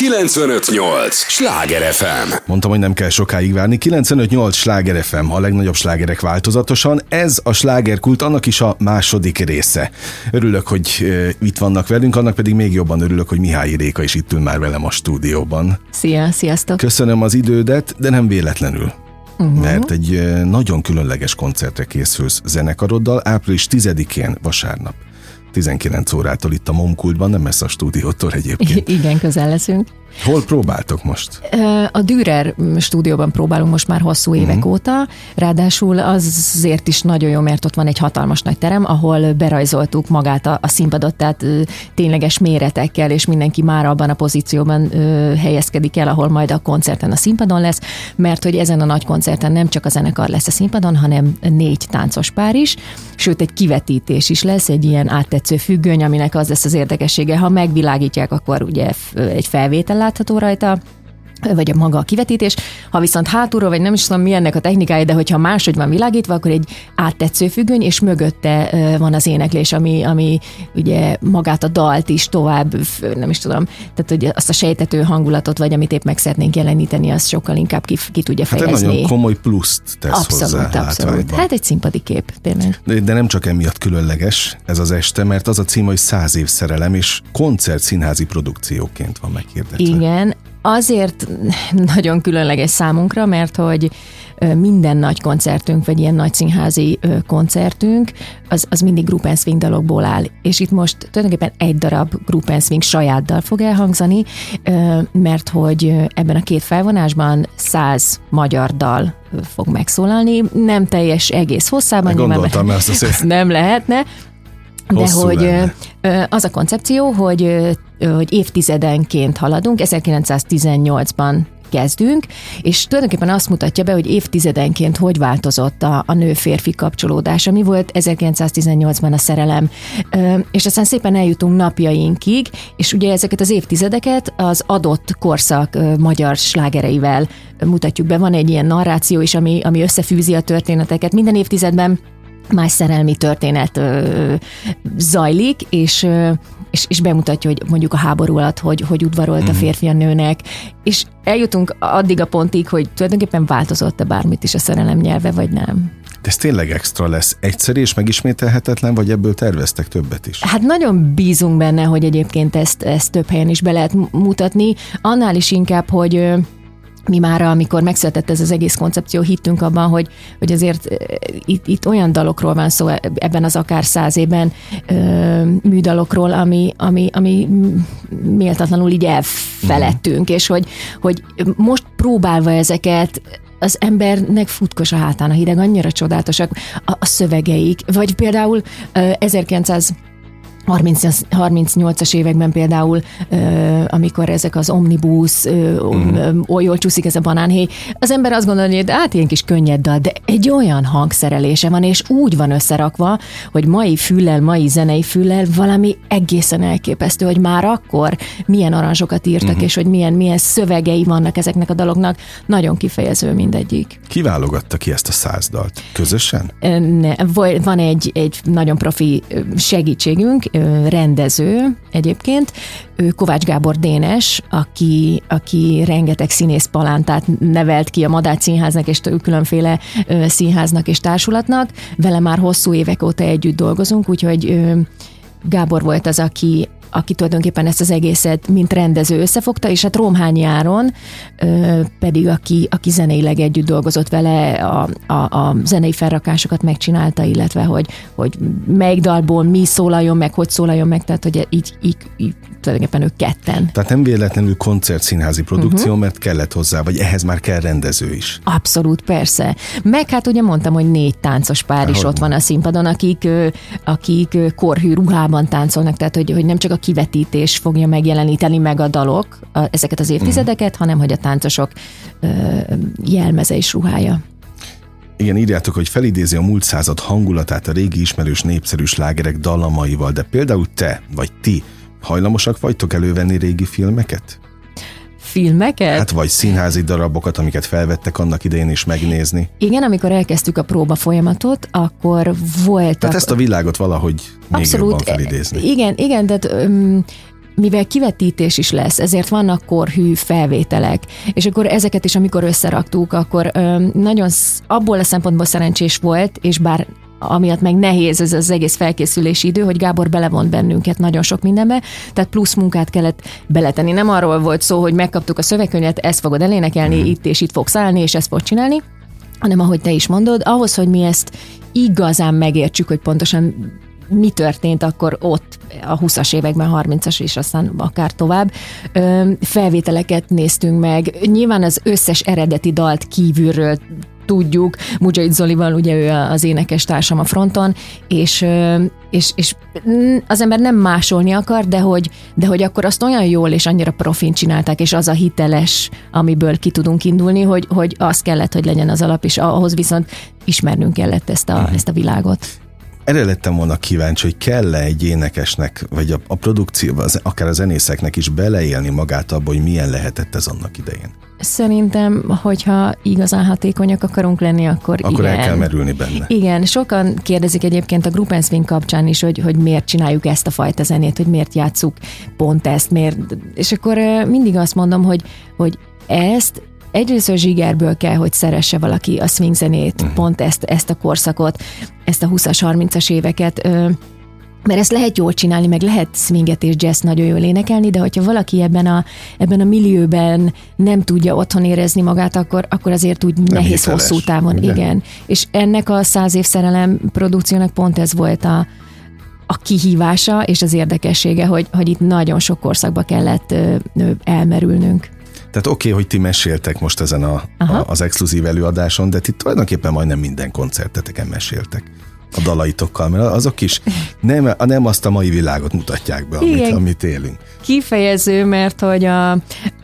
958! Sláger FM! Mondtam, hogy nem kell sokáig várni. 958 Sláger FM, a legnagyobb slágerek változatosan. Ez a slágerkult, annak is a második része. Örülök, hogy uh, itt vannak velünk, annak pedig még jobban örülök, hogy Mihály Réka is itt ül már velem a stúdióban. Szia, sziasztok! Köszönöm az idődet, de nem véletlenül. Uh-huh. Mert egy nagyon különleges koncertre készülsz zenekaroddal április 10-én vasárnap. 19 órától itt a Momkultban, nem messze a stúdiótól egyébként. Igen, közel leszünk. Hol próbáltok most? A Dürer stúdióban próbálunk most már hosszú évek uh-huh. óta, ráadásul azért is nagyon jó, mert ott van egy hatalmas nagy terem, ahol berajzoltuk magát a, a színpadot, tehát tényleges méretekkel, és mindenki már abban a pozícióban ö, helyezkedik el, ahol majd a koncerten a színpadon lesz, mert hogy ezen a nagy koncerten nem csak a zenekar lesz a színpadon, hanem négy táncos pár is, sőt egy kivetítés is lesz, egy ilyen áttetsző függöny, aminek az lesz az érdekessége, ha megvilágítják, akkor ugye egy felvétel látható rajta, vagy a maga a kivetítés. Ha viszont hátulról, vagy nem is tudom mi ennek a technikája, de hogyha máshogy van világítva, akkor egy áttetsző függöny, és mögötte van az éneklés, ami, ami ugye magát a dalt is tovább, nem is tudom, tehát hogy azt a sejtető hangulatot, vagy amit épp meg szeretnénk jeleníteni, az sokkal inkább ki, ki tudja fejezni. Hát egy nagyon komoly pluszt tesz abszolút, hozzá Abszolút. Hát egy színpadi kép, tényleg. De, de nem csak emiatt különleges ez az este, mert az a cím, hogy száz év szerelem, és koncert színházi produkcióként van meghirdetve. Igen, azért nagyon különleges számunkra, mert hogy minden nagy koncertünk, vagy ilyen nagy színházi koncertünk, az, az mindig group and swing dalokból áll. És itt most tulajdonképpen egy darab group and swing saját dal fog elhangzani, mert hogy ebben a két felvonásban száz magyar dal fog megszólalni, nem teljes egész hosszában. Gondoltam nyilván, ezt azért. Nem lehetne, de hogy lenne. az a koncepció, hogy, hogy évtizedenként haladunk, 1918-ban kezdünk, és tulajdonképpen azt mutatja be, hogy évtizedenként hogy változott a, a nő-férfi kapcsolódás, ami volt 1918-ban a szerelem, és aztán szépen eljutunk napjainkig, és ugye ezeket az évtizedeket az adott korszak magyar slágereivel mutatjuk be. Van egy ilyen narráció is, ami, ami összefűzi a történeteket. Minden évtizedben más szerelmi történet ö, zajlik, és, ö, és, és bemutatja, hogy mondjuk a háború alatt, hogy, hogy udvarolt a mhm. férfi a nőnek, és eljutunk addig a pontig, hogy tulajdonképpen változott-e bármit is a szerelem nyelve, vagy nem. De ez tényleg extra lesz. Egyszerű és megismételhetetlen, vagy ebből terveztek többet is? Hát nagyon bízunk benne, hogy egyébként ezt, ezt több helyen is be lehet mutatni. Annál is inkább, hogy mi már, amikor megszületett ez az egész koncepció, hittünk abban, hogy, hogy azért itt, itt olyan dalokról van szó ebben az akár száz évben műdalokról, ami, ami, ami méltatlanul így elfelettünk, mm. és hogy, hogy most próbálva ezeket az embernek futkos a hátán a hideg, annyira csodálatosak a, a szövegeik, vagy például 1900 38-as években például, amikor ezek az omnibus, mm. oly jól csúszik ez a banánhéj, az ember azt gondolja, hogy hát ilyen kis könnyed dal, de egy olyan hangszerelése van, és úgy van összerakva, hogy mai füllel, mai zenei füllel valami egészen elképesztő, hogy már akkor milyen aranzsokat írtak, mm. és hogy milyen, milyen szövegei vannak ezeknek a daloknak, nagyon kifejező mindegyik. Kiválogatta ki ezt a száz dalt? Közösen? Ne, van egy, egy nagyon profi segítségünk, rendező egyébként, ő Kovács Gábor Dénes, aki, aki rengeteg színész palántát nevelt ki a Madács Színháznak és különféle színháznak és társulatnak. Vele már hosszú évek óta együtt dolgozunk, úgyhogy Gábor volt az, aki, aki tulajdonképpen ezt az egészet, mint rendező összefogta, és hát Romhányi Áron pedig, aki, aki zeneileg együtt dolgozott vele, a, a, a zenei felrakásokat megcsinálta, illetve hogy, hogy melyik dalból mi szólaljon meg, hogy szólaljon meg, tehát hogy így, így, így tulajdonképpen ők ketten. Tehát nem véletlenül koncertszínházi produkció, uh-huh. mert kellett hozzá, vagy ehhez már kell rendező is. Abszolút, persze. Meg hát ugye mondtam, hogy négy táncos pár Há, is ott van a színpadon, akik, akik korhű ruhában táncolnak, tehát hogy, hogy nem csak a kivetítés fogja megjeleníteni meg a dalok, a, ezeket az évtizedeket, uh-huh. hanem hogy a táncosok ö, jelmeze és ruhája. Igen, írjátok, hogy felidézi a múlt század hangulatát a régi ismerős népszerű slágerek dallamaival, de például te, vagy ti hajlamosak vagytok elővenni régi filmeket? Filmeket? Hát vagy színházi darabokat, amiket felvettek annak idején is megnézni. Igen, amikor elkezdtük a próba folyamatot, akkor volt. Tehát ezt a világot valahogy még Abszolút, jobban felidézni. Igen, igen, tehát um, mivel kivetítés is lesz, ezért vannak korhű felvételek, és akkor ezeket is, amikor összeraktuk, akkor ö, nagyon abból a szempontból szerencsés volt, és bár amiatt meg nehéz ez az egész felkészülési idő, hogy Gábor belevont bennünket nagyon sok mindenbe, tehát plusz munkát kellett beletenni. Nem arról volt szó, hogy megkaptuk a szövegkönyvet, ezt fogod elénekelni, mm. itt és itt fogsz állni, és ezt fogod csinálni, hanem ahogy te is mondod, ahhoz, hogy mi ezt igazán megértsük, hogy pontosan mi történt akkor ott a 20-as években, 30-as és aztán akár tovább. Felvételeket néztünk meg. Nyilván az összes eredeti dalt kívülről tudjuk. Mujahid Zolival, ugye ő az énekes társam a fronton, és, és, és az ember nem másolni akar, de hogy, de hogy akkor azt olyan jól és annyira profin csinálták, és az a hiteles, amiből ki tudunk indulni, hogy, hogy az kellett, hogy legyen az alap, és ahhoz viszont ismernünk kellett ezt a, uh-huh. ezt a világot erre lettem volna kíváncsi, hogy kell-e egy énekesnek, vagy a, a produkcióban, akár a zenészeknek is beleélni magát abba, hogy milyen lehetett ez annak idején? Szerintem, hogyha igazán hatékonyak akarunk lenni, akkor, akkor igen. el kell merülni benne. Igen, sokan kérdezik egyébként a Group Swing kapcsán is, hogy, hogy miért csináljuk ezt a fajta zenét, hogy miért játsszuk pont ezt, miért. És akkor mindig azt mondom, hogy, hogy ezt egyrészt a zsigerből kell, hogy szeresse valaki a swing zenét, uh-huh. pont ezt, ezt a korszakot, ezt a 20-as, 30-as éveket, mert ezt lehet jól csinálni, meg lehet swinget és jazz nagyon jól énekelni, de hogyha valaki ebben a, ebben a millióben nem tudja otthon érezni magát, akkor, akkor azért úgy nem nehéz hiteles, hosszú távon. Ugye? Igen. És ennek a száz év szerelem produkciónak pont ez volt a, a kihívása és az érdekessége, hogy, hogy itt nagyon sok korszakba kellett ö, ö, elmerülnünk. Tehát oké, okay, hogy ti meséltek most ezen a, a, az exkluzív előadáson, de ti tulajdonképpen majdnem minden koncerteteken meséltek a dalaitokkal, mert azok is nem, nem azt a mai világot mutatják be, amit, Igen. amit élünk. Kifejező, mert hogy a,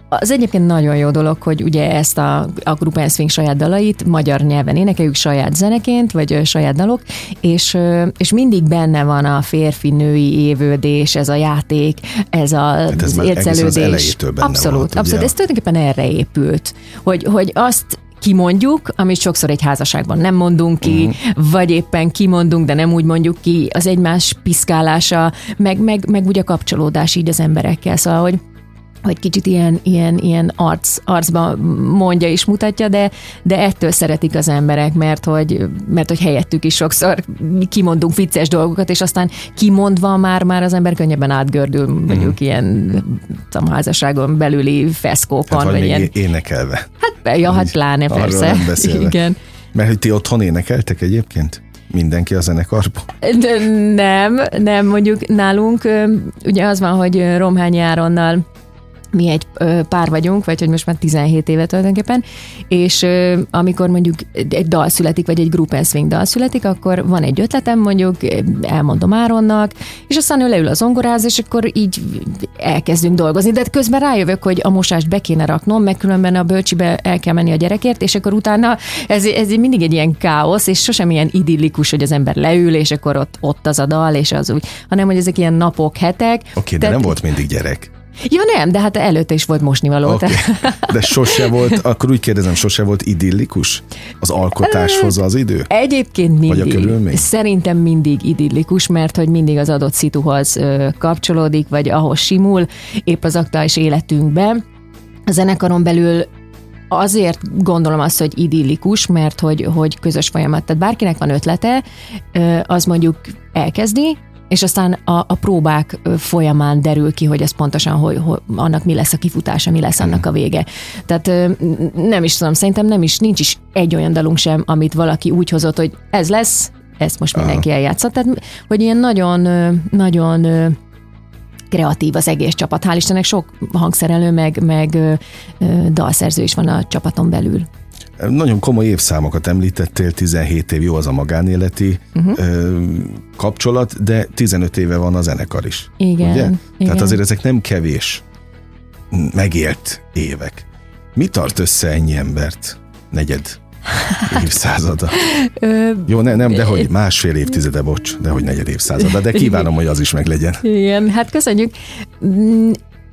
az egyébként nagyon jó dolog, hogy ugye ezt a, a Group Swing saját dalait magyar nyelven énekeljük saját zeneként, vagy saját dalok, és, és mindig benne van a férfi-női évődés, ez a játék, ez a hát ez érzelődés. Az abszolút, volt, abszolút. Ez tulajdonképpen erre épült, hogy, hogy azt kimondjuk, amit sokszor egy házasságban nem mondunk ki, uh-huh. vagy éppen kimondunk, de nem úgy mondjuk ki, az egymás piszkálása, meg, meg, meg úgy a kapcsolódás így az emberekkel, szóval, hogy hogy kicsit ilyen, ilyen, ilyen arc, arcba mondja és mutatja, de, de ettől szeretik az emberek, mert hogy, mert hogy helyettük is sokszor kimondunk vicces dolgokat, és aztán kimondva már, már az ember könnyebben átgördül, mondjuk mm. ilyen tudom, házasságon belüli feszkókon. Hát, vagy, vagy ilyen... énekelve. Hát, ja, hát pláne persze. Igen. Mert hogy ti otthon énekeltek egyébként? Mindenki a zenekarban? De nem, nem, mondjuk nálunk ugye az van, hogy Romhány Áronnal mi egy pár vagyunk, vagy hogy most már 17 éve tulajdonképpen, és amikor mondjuk egy dal születik, vagy egy group and swing dal születik, akkor van egy ötletem, mondjuk elmondom Áronnak, és aztán ő leül az zongoráz, és akkor így elkezdünk dolgozni, de közben rájövök, hogy a mosást be kéne raknom, meg különben a bölcsibe el kell menni a gyerekért, és akkor utána ez, ez mindig egy ilyen káosz, és sosem ilyen idillikus, hogy az ember leül, és akkor ott, ott az a dal, és az úgy, hanem hogy ezek ilyen napok, hetek. Oké, okay, de nem volt mindig gyerek. Ja nem, de hát előtte is volt mosnivaló. Okay. De sose volt, akkor úgy kérdezem, sose volt idillikus az alkotáshoz az idő? Egyébként mindig. Vagy a körülmény? Szerintem mindig idillikus, mert hogy mindig az adott szituhoz kapcsolódik, vagy ahhoz simul, épp az aktuális életünkben. A zenekaron belül azért gondolom azt, hogy idillikus, mert hogy, hogy közös folyamat. Tehát bárkinek van ötlete, az mondjuk elkezdi, és aztán a, a próbák folyamán derül ki, hogy ez pontosan, hogy, hogy annak mi lesz a kifutása, mi lesz annak a vége. Tehát nem is tudom, szerintem nem is, nincs is egy olyan dalunk sem, amit valaki úgy hozott, hogy ez lesz, ezt most mindenki eljátszott. Tehát, hogy ilyen nagyon, nagyon kreatív az egész csapat. Hál' Istennek sok hangszerelő, meg, meg dalszerző is van a csapaton belül. Nagyon komoly évszámokat említettél, 17 év jó az a magánéleti uh-huh. ö, kapcsolat, de 15 éve van a zenekar is. Igen, ugye? igen. Tehát azért ezek nem kevés megélt évek. Mi tart össze ennyi embert? Negyed évszázada. Jó, ne, nem, de hogy másfél évtizede, bocs, de hogy negyed évszázada, de kívánom, hogy az is meg legyen. Igen, hát köszönjük.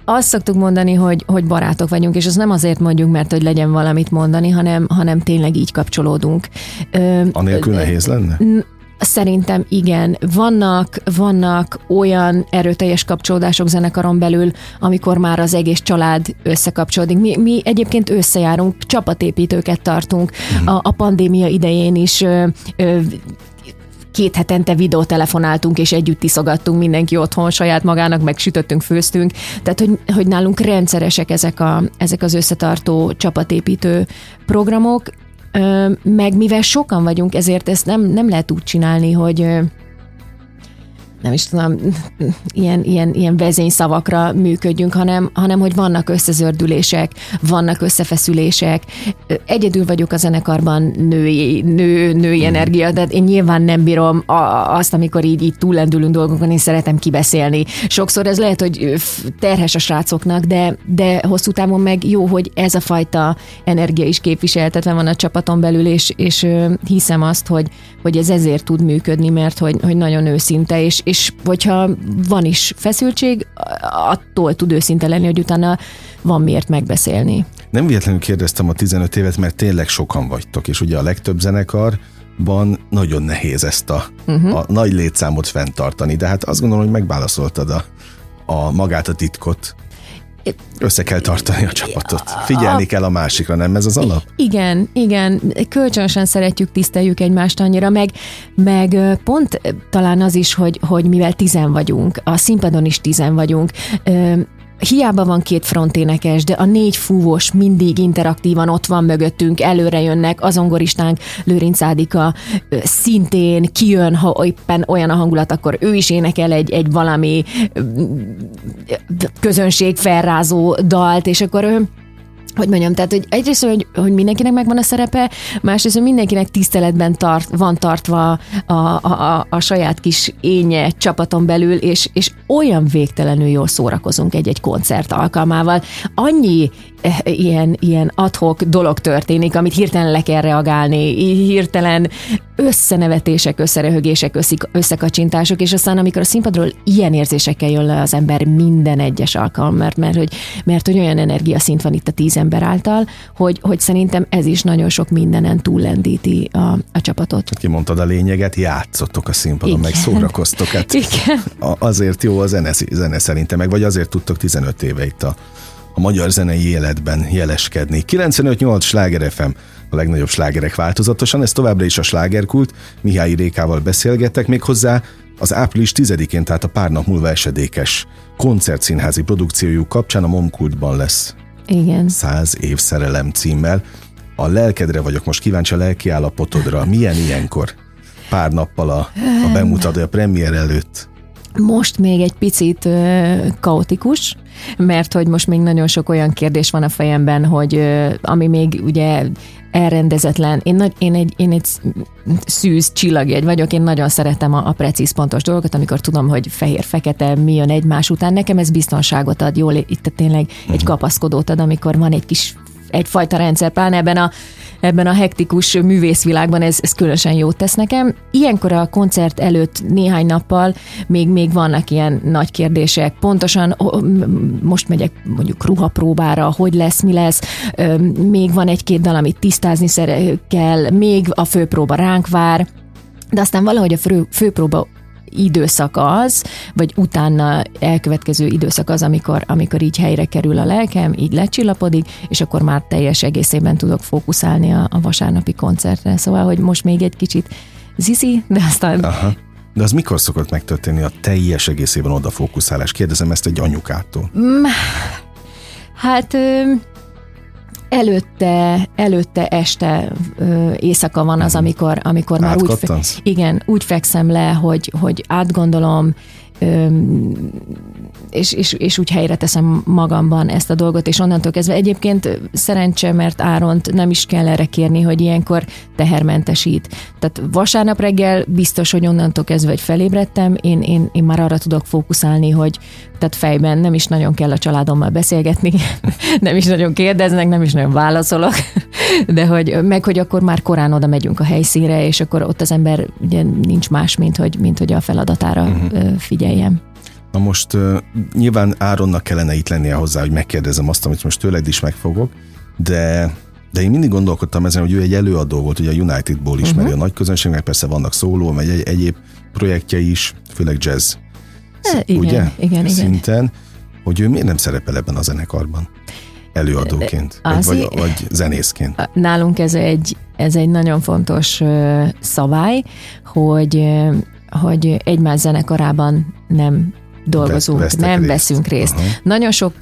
Azt szoktuk mondani, hogy, hogy barátok vagyunk, és ez nem azért mondjuk, mert hogy legyen valamit mondani, hanem, hanem tényleg így kapcsolódunk. Anélkül nehéz lenne? Szerintem igen. Vannak, vannak olyan erőteljes kapcsolódások zenekaron belül, amikor már az egész család összekapcsolódik. Mi, mi egyébként összejárunk, csapatépítőket tartunk. Uh-huh. A, a pandémia idején is ö, ö, két hetente videótelefonáltunk, és együtt iszogattunk mindenki otthon saját magának, meg sütöttünk, főztünk. Tehát, hogy, hogy nálunk rendszeresek ezek, a, ezek az összetartó csapatépítő programok, meg mivel sokan vagyunk, ezért ezt nem, nem lehet úgy csinálni, hogy nem is tudom, ilyen, ilyen, ilyen vezényszavakra működjünk, hanem, hanem hogy vannak összezördülések, vannak összefeszülések. Egyedül vagyok a zenekarban női, nő, női mm. energia, de én nyilván nem bírom azt, amikor így, így túllendülünk dolgokon, én szeretem kibeszélni. Sokszor ez lehet, hogy terhes a srácoknak, de, de hosszú távon meg jó, hogy ez a fajta energia is képviseltetve van a csapaton belül, és, és hiszem azt, hogy, hogy ez ezért tud működni, mert hogy, hogy nagyon őszinte, és, és hogyha van is feszültség, attól tud őszinte lenni, hogy utána van miért megbeszélni. Nem véletlenül kérdeztem a 15 évet, mert tényleg sokan vagytok, és ugye a legtöbb zenekarban nagyon nehéz ezt a, uh-huh. a nagy létszámot fenntartani, de hát azt gondolom, hogy megválaszoltad a, a magát a titkot. Össze kell tartani a csapatot. Figyelni kell a másikra, nem ez az alap? Igen, igen. Kölcsönösen szeretjük, tiszteljük egymást annyira, meg, meg pont talán az is, hogy, hogy mivel tizen vagyunk, a színpadon is tizen vagyunk, hiába van két fronténekes, de a négy fúvós mindig interaktívan ott van mögöttünk, előre jönnek, az ongoristánk Lőrinc Ádika szintén kijön, ha éppen olyan a hangulat, akkor ő is énekel egy, egy valami közönség felrázó dalt, és akkor ő hogy mondjam, tehát hogy egyrészt, hogy, hogy mindenkinek megvan a szerepe, másrészt, hogy mindenkinek tiszteletben tart, van tartva a, a, a, a saját kis énje csapaton belül, és, és olyan végtelenül jól szórakozunk egy-egy koncert alkalmával. Annyi eh, ilyen, ilyen adhok dolog történik, amit hirtelen le kell reagálni, hirtelen összenevetések, összerehögések, összekacsintások, és aztán amikor a színpadról ilyen érzésekkel jön le az ember minden egyes alkalom, mert, mert, hogy, mert hogy olyan energiaszint van itt a tíz ember által, hogy, hogy szerintem ez is nagyon sok mindenen túllendíti a, a csapatot. Kimondtad a lényeget, játszottok a színpadon, Igen. meg szórakoztok. Hát Igen. azért jó a zene, zene szerintem, meg vagy azért tudtok 15 éve itt a, a magyar zenei életben jeleskedni. 95-8 sláger FM a legnagyobb slágerek változatosan, ez továbbra is a slágerkult, Mihály Rékával beszélgettek, méghozzá az április 10-én, tehát a pár nap múlva esedékes koncertszínházi produkciójuk kapcsán a Momkultban lesz. Igen. Száz év szerelem címmel. A lelkedre vagyok most kíváncsi a lelki állapotodra. Milyen ilyenkor? Pár nappal a, a bemutató, a premier előtt. Most még egy picit ö, kaotikus, mert hogy most még nagyon sok olyan kérdés van a fejemben, hogy ö, ami még ugye elrendezetlen. Én, nagy, én, egy, én egy szűz csillagjegy vagyok, én nagyon szeretem a, a precíz pontos dolgokat, amikor tudom, hogy fehér-fekete mi jön egymás után. Nekem ez biztonságot ad, jól itt tényleg egy mhm. kapaszkodót ad, amikor van egy kis egyfajta rendszer, pláne ebben a ebben a hektikus művészvilágban ez, ez különösen jót tesz nekem. Ilyenkor a koncert előtt néhány nappal még, még vannak ilyen nagy kérdések. Pontosan most megyek mondjuk ruhapróbára, hogy lesz, mi lesz, még van egy-két dal, amit tisztázni kell, még a főpróba ránk vár, de aztán valahogy a fő, főpróba időszak az, vagy utána elkövetkező időszak az, amikor, amikor így helyre kerül a lelkem, így lecsillapodik, és akkor már teljes egészében tudok fókuszálni a, a vasárnapi koncertre. Szóval, hogy most még egy kicsit zizi, de aztán... Aha. De az mikor szokott megtörténni a teljes egészében odafókuszálás? Kérdezem ezt egy anyukától. Mm, hát előtte, előtte este ö, éjszaka van az, mhm. amikor, amikor már úgy, fe, igen, úgy fekszem le, hogy, hogy átgondolom, és, és, és úgy helyre teszem magamban ezt a dolgot, és onnantól kezdve egyébként szerencse, mert Áront nem is kell erre kérni, hogy ilyenkor tehermentesít. Tehát vasárnap reggel biztos, hogy onnantól kezdve, hogy felébredtem, én, én, én már arra tudok fókuszálni, hogy tehát fejben nem is nagyon kell a családommal beszélgetni, nem is nagyon kérdeznek, nem is nagyon válaszolok, de hogy meg, hogy akkor már korán oda megyünk a helyszínre, és akkor ott az ember ugye nincs más, mint hogy, mint hogy a feladatára uh-huh. figyeljem. Na most uh, nyilván Áronnak kellene itt lennie hozzá, hogy megkérdezem azt, amit most tőled is megfogok, de De én mindig gondolkodtam ezen, hogy ő egy előadó volt, ugye a Unitedból ismeri uh-huh. a nagy közönségnek, persze vannak szóló, meg egy, egyéb projektjei is, főleg jazz. E, igen, ugye? igen, Szinten, igen. hogy ő miért nem szerepel ebben a zenekarban? Előadóként, Az vagy, vagy, vagy zenészként. Nálunk ez egy, ez egy nagyon fontos szabály, hogy, hogy egymás zenekarában nem dolgozunk, Ve, nem részt. veszünk részt. Uh-huh. Nagyon sok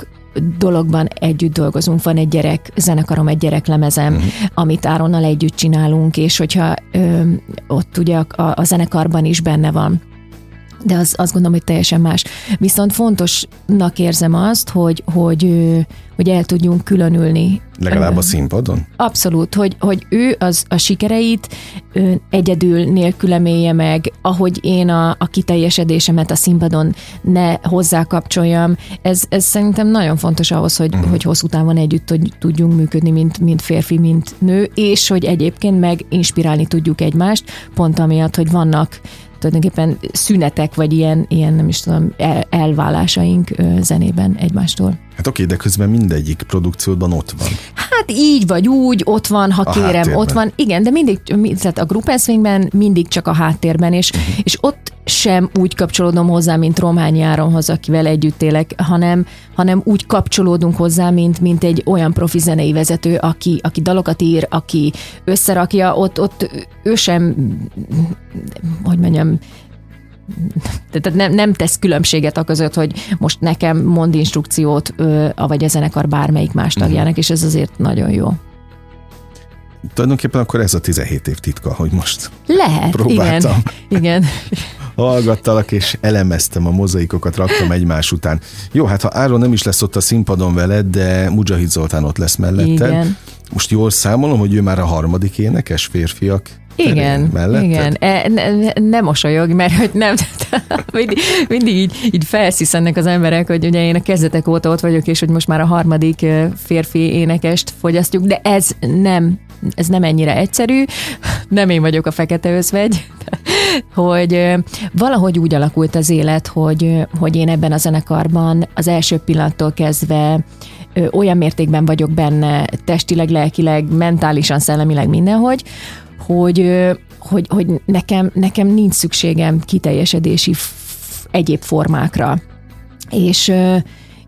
dologban együtt dolgozunk. Van egy gyerek zenekarom, egy gyereklemezem, uh-huh. amit Áronnal együtt csinálunk, és hogyha ö, ott ugye a, a zenekarban is benne van de az, azt gondolom, hogy teljesen más. Viszont fontosnak érzem azt, hogy, hogy, hogy el tudjunk különülni. Legalább a színpadon? Abszolút, hogy, hogy ő az a sikereit egyedül nélkül emélje meg, ahogy én a, a kiteljesedésemet a színpadon ne hozzákapcsoljam. Ez, ez szerintem nagyon fontos ahhoz, hogy, uh-huh. hogy hosszú távon együtt hogy tudjunk működni, mint, mint férfi, mint nő, és hogy egyébként meg inspirálni tudjuk egymást, pont amiatt, hogy vannak tulajdonképpen szünetek, vagy ilyen, ilyen nem is tudom, el, elválásaink zenében egymástól. Hát oké, de közben mindegyik produkcióban ott van. Hát így vagy úgy, ott van, ha a kérem, háttérben. ott van. Igen, de mindig, tehát a Group mindig csak a háttérben, és, uh-huh. és ott sem úgy kapcsolódom hozzá, mint Rományi Áronhoz, akivel együtt élek, hanem, hanem úgy kapcsolódunk hozzá, mint, mint egy olyan profi zenei vezető, aki, aki dalokat ír, aki összerakja, ott, ott ő sem, hogy mondjam, tehát nem, nem tesz különbséget a között, hogy most nekem mond instrukciót, vagy a zenekar bármelyik más mhm. tagjának, és ez azért nagyon jó. Tulajdonképpen akkor ez a 17 év titka, hogy most Lehet, próbáltam. igen. igen. Hallgattalak, és elemeztem a mozaikokat, raktam egymás után. Jó, hát ha Áron nem is lesz ott a színpadon veled, de Mujahid Zoltán ott lesz melletted. Igen. Most jól számolom, hogy ő már a harmadik énekes férfiak igen, melletted? igen. E, ne, ne mosolyog, mert hogy nem, mindig, mindig így, így felsziszennek az emberek, hogy ugye én a kezdetek óta ott vagyok, és hogy most már a harmadik férfi énekest fogyasztjuk, de ez nem, ez nem ennyire egyszerű, nem én vagyok a fekete özvegy, hogy valahogy úgy alakult az élet, hogy, hogy én ebben a zenekarban az első pillanattól kezdve olyan mértékben vagyok benne, testileg, lelkileg, mentálisan, szellemileg, mindenhogy, hogy, hogy, hogy nekem, nekem nincs szükségem kiteljesedési egyéb formákra. És,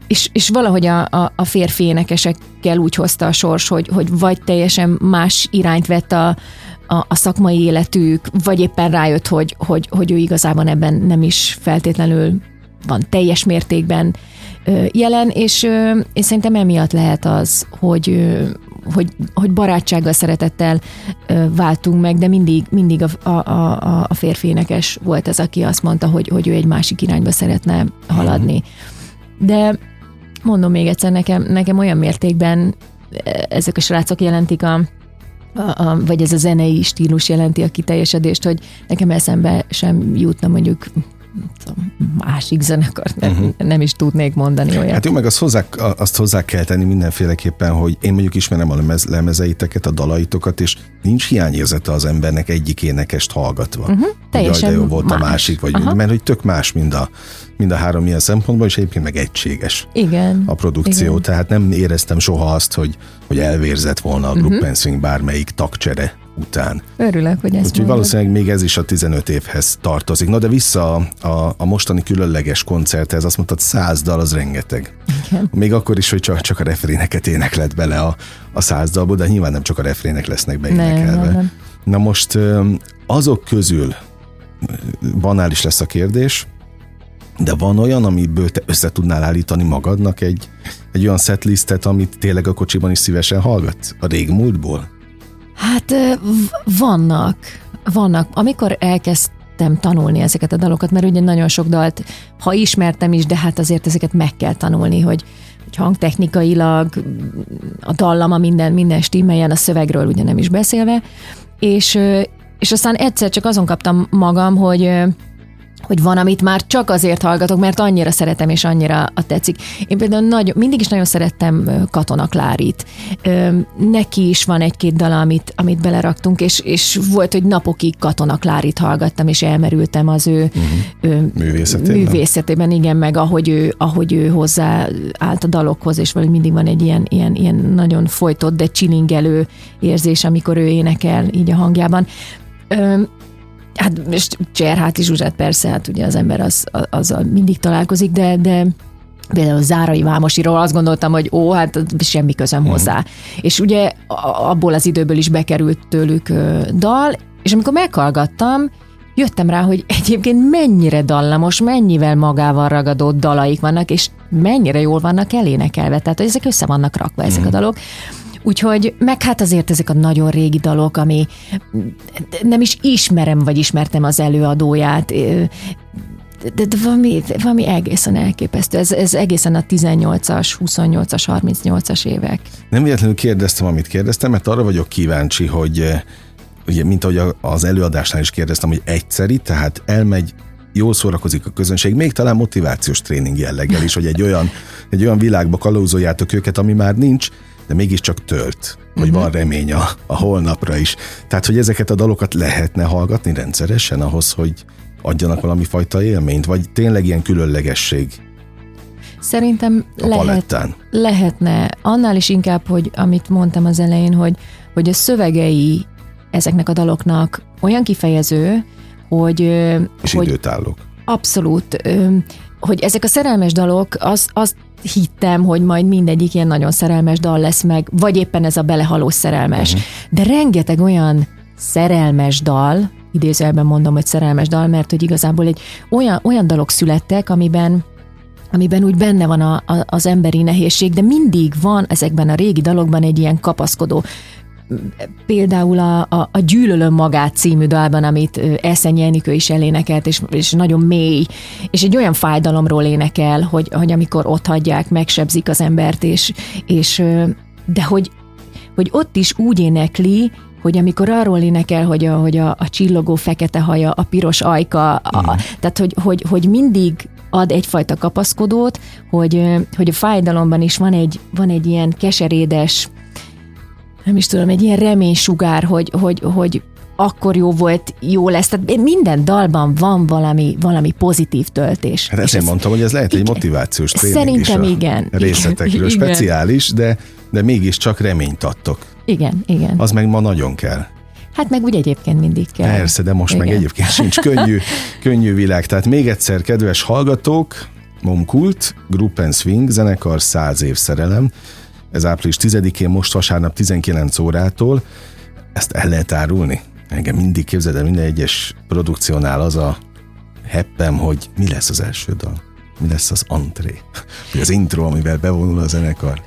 és, és valahogy a, a, a férfi énekesekkel úgy hozta a sors, hogy, hogy vagy teljesen más irányt vett a, a, a szakmai életük, vagy éppen rájött, hogy, hogy, hogy ő igazában ebben nem is feltétlenül van teljes mértékben jelen, és, és szerintem emiatt lehet az, hogy, hogy, hogy barátsággal, szeretettel váltunk meg, de mindig, mindig a, a, a, a férfi énekes volt az, aki azt mondta, hogy, hogy ő egy másik irányba szeretne haladni. De mondom még egyszer, nekem, nekem olyan mértékben ezek a srácok jelentik a, a, a, vagy ez a zenei stílus jelenti a kiteljesedést, hogy nekem eszembe sem jutna mondjuk másik zenekart nem, uh-huh. nem is tudnék mondani olyat. Hát jó, meg azt hozzá, azt hozzá kell tenni mindenféleképpen, hogy én mondjuk ismerem a lemez, lemezeiteket, a dalaitokat, és nincs hiányérzete az embernek egyik énekest hallgatva. Uh-huh. Teljesen hogy jó volt más. a másik, vagy uh-huh. mert hogy tök más, mind a, mind a három ilyen szempontból, és egyébként meg egységes Igen. a produkció. Igen. Tehát nem éreztem soha azt, hogy, hogy elvérzett volna a Group uh-huh. bármelyik tagcsere után. Örülök, hogy ezt Úgyhogy valószínűleg még ez is a 15 évhez tartozik. Na de vissza a, a, a mostani különleges koncerthez, azt mondtad, száz dal az rengeteg. Igen. Még akkor is, hogy csak, csak a refréneket éneklet bele a, a száz dalból, de nyilván nem csak a refrének lesznek beénekelve. Nem, nem, nem. Na most azok közül banális lesz a kérdés, de van olyan, amiből te össze tudnál állítani magadnak egy, egy olyan setlistet, amit tényleg a kocsiban is szívesen hallgatsz? A régmúltból? Hát vannak, vannak. Amikor elkezdtem tanulni ezeket a dalokat, mert ugye nagyon sok dalt, ha ismertem is, de hát azért ezeket meg kell tanulni, hogy, hogy hangtechnikailag a dallama minden, minden stímeljen, a szövegről ugye nem is beszélve, és, és aztán egyszer csak azon kaptam magam, hogy hogy van, amit már csak azért hallgatok, mert annyira szeretem, és annyira a tetszik. Én például nagy, mindig is nagyon szerettem Katona Klárit. Neki is van egy-két dala, amit, amit beleraktunk, és, és volt, hogy napokig Katona Klárit hallgattam, és elmerültem az ő, uh-huh. ő művészetében. művészetében, igen, meg ahogy ő, ahogy ő hozzá állt a dalokhoz, és valahogy mindig van egy ilyen, ilyen, ilyen nagyon folytott, de csilingelő érzés, amikor ő énekel így a hangjában. Hát most Cserháti Zsuzsát persze, hát ugye az ember az, az mindig találkozik, de, de például Zárai Vámosiról azt gondoltam, hogy ó, hát semmi közöm mhm. hozzá. Mm. És ugye abból az időből is bekerült tőlük dal, és amikor meghallgattam, jöttem rá, hogy egyébként mennyire dallamos, mennyivel magával ragadó dalaik vannak, és mennyire jól vannak elénekelve. Tehát ezek össze vannak rakva, ezek mm. a mhm. dalok. Úgyhogy, meg hát azért ezek a nagyon régi dalok, ami nem is ismerem, vagy ismertem az előadóját, de, de valami, valami egészen elképesztő. Ez, ez egészen a 18-as, 28-as, 38-as évek. Nem véletlenül kérdeztem, amit kérdeztem, mert arra vagyok kíváncsi, hogy ugye, mint ahogy az előadásnál is kérdeztem, hogy egyszeri, tehát elmegy jól szórakozik a közönség, még talán motivációs tréning jelleggel is, hogy egy olyan, egy olyan világba kalózoljátok őket, ami már nincs, de mégiscsak tölt, hogy uh-huh. van remény a, a holnapra is. Tehát, hogy ezeket a dalokat lehetne hallgatni rendszeresen ahhoz, hogy adjanak valami fajta élményt, vagy tényleg ilyen különlegesség Szerintem lehet, lehetne. Annál is inkább, hogy amit mondtam az elején, hogy, hogy a szövegei ezeknek a daloknak olyan kifejező, hogy... És hogy időtállók. Abszolút. Hogy ezek a szerelmes dalok, az, azt hittem, hogy majd mindegyik ilyen nagyon szerelmes dal lesz meg, vagy éppen ez a belehalós szerelmes. Uh-huh. De rengeteg olyan szerelmes dal, idézőjelben mondom, hogy szerelmes dal, mert hogy igazából egy olyan, olyan dalok születtek, amiben amiben úgy benne van a, a, az emberi nehézség, de mindig van ezekben a régi dalokban egy ilyen kapaszkodó például a, a, a Gyűlölöm magát című dalban, amit Eszenyi Enikő is elénekelt, és, és nagyon mély, és egy olyan fájdalomról énekel, hogy, hogy amikor ott hagyják, megsebzik az embert, és, és de hogy, hogy ott is úgy énekli, hogy amikor arról énekel, hogy a, hogy a, a csillogó fekete haja, a piros ajka, a, mm. tehát hogy, hogy, hogy mindig ad egyfajta kapaszkodót, hogy, hogy a fájdalomban is van egy, van egy ilyen keserédes, nem is tudom, egy ilyen reménysugár, hogy, hogy, hogy akkor jó volt, jó lesz. Tehát minden dalban van valami, valami pozitív töltés. Hát ezt én mondtam, hogy ez lehet igen. egy motivációs tréning Szerintem is igen. részletekről. Igen. Speciális, de, de mégiscsak reményt adtok. Igen, igen. Az meg ma nagyon kell. Hát meg úgy egyébként mindig kell. Persze, de most Igen. meg egyébként sincs könnyű, könnyű világ. Tehát még egyszer, kedves hallgatók, Momkult, Group and Swing, zenekar 100 év szerelem, ez április 10-én, most vasárnap 19 órától. Ezt el lehet árulni? Engem mindig képzeld el, minden egyes produkciónál az a heppem, hogy mi lesz az első dal? Mi lesz az antré? Mi az intro, amivel bevonul a zenekar?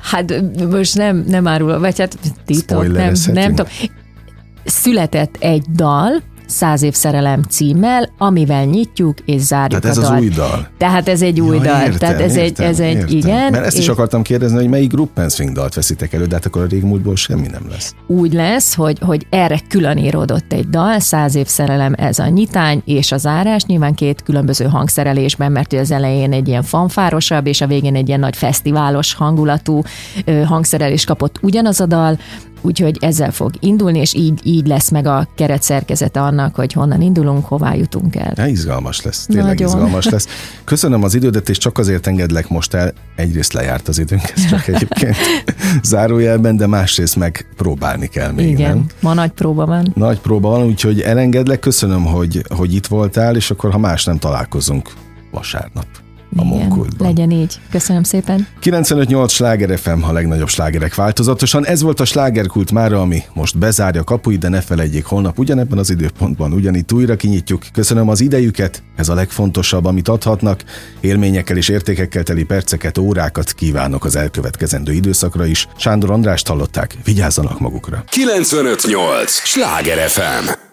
Hát most nem, nem árul, vagy hát titok, nem, nem tudom. Született egy dal, Száz év szerelem címmel, amivel nyitjuk és zárjuk Tehát ez a dal. az új dal. Tehát ez egy új ja, dal. Értem, Tehát ez értem, egy, ez egy értem. igen. Mert ezt is akartam kérdezni, hogy melyik Group Swing dalt veszitek elő, de hát akkor a régmúltból semmi nem lesz. Úgy lesz, hogy, hogy erre külön íródott egy dal, Száz év szerelem ez a nyitány és a zárás, nyilván két különböző hangszerelésben, mert az elején egy ilyen fanfárosabb, és a végén egy ilyen nagy fesztiválos hangulatú hangszerelés kapott ugyanaz a dal, úgyhogy ezzel fog indulni, és így, így lesz meg a keret szerkezete annak, hogy honnan indulunk, hová jutunk el. Ja, izgalmas lesz, tényleg Nagyon. izgalmas lesz. Köszönöm az idődet, és csak azért engedlek most el, egyrészt lejárt az időnk, ez csak egyébként zárójelben, de másrészt meg próbálni kell még, Igen, nem? ma nagy próba van. Nagy próba van, úgyhogy elengedlek, köszönöm, hogy, hogy itt voltál, és akkor ha más nem találkozunk vasárnap a Monkultban. Legyen így. Köszönöm szépen. 95-8 sláger FM, a legnagyobb slágerek változatosan. Ez volt a slágerkult mára, ami most bezárja kapuit, de ne felejtjék, holnap ugyanebben az időpontban ugyanitt újra kinyitjuk. Köszönöm az idejüket, ez a legfontosabb, amit adhatnak. Élményekkel és értékekkel teli perceket, órákat kívánok az elkövetkezendő időszakra is. Sándor Andrást hallották, vigyázzanak magukra. 95-8 Sláger FM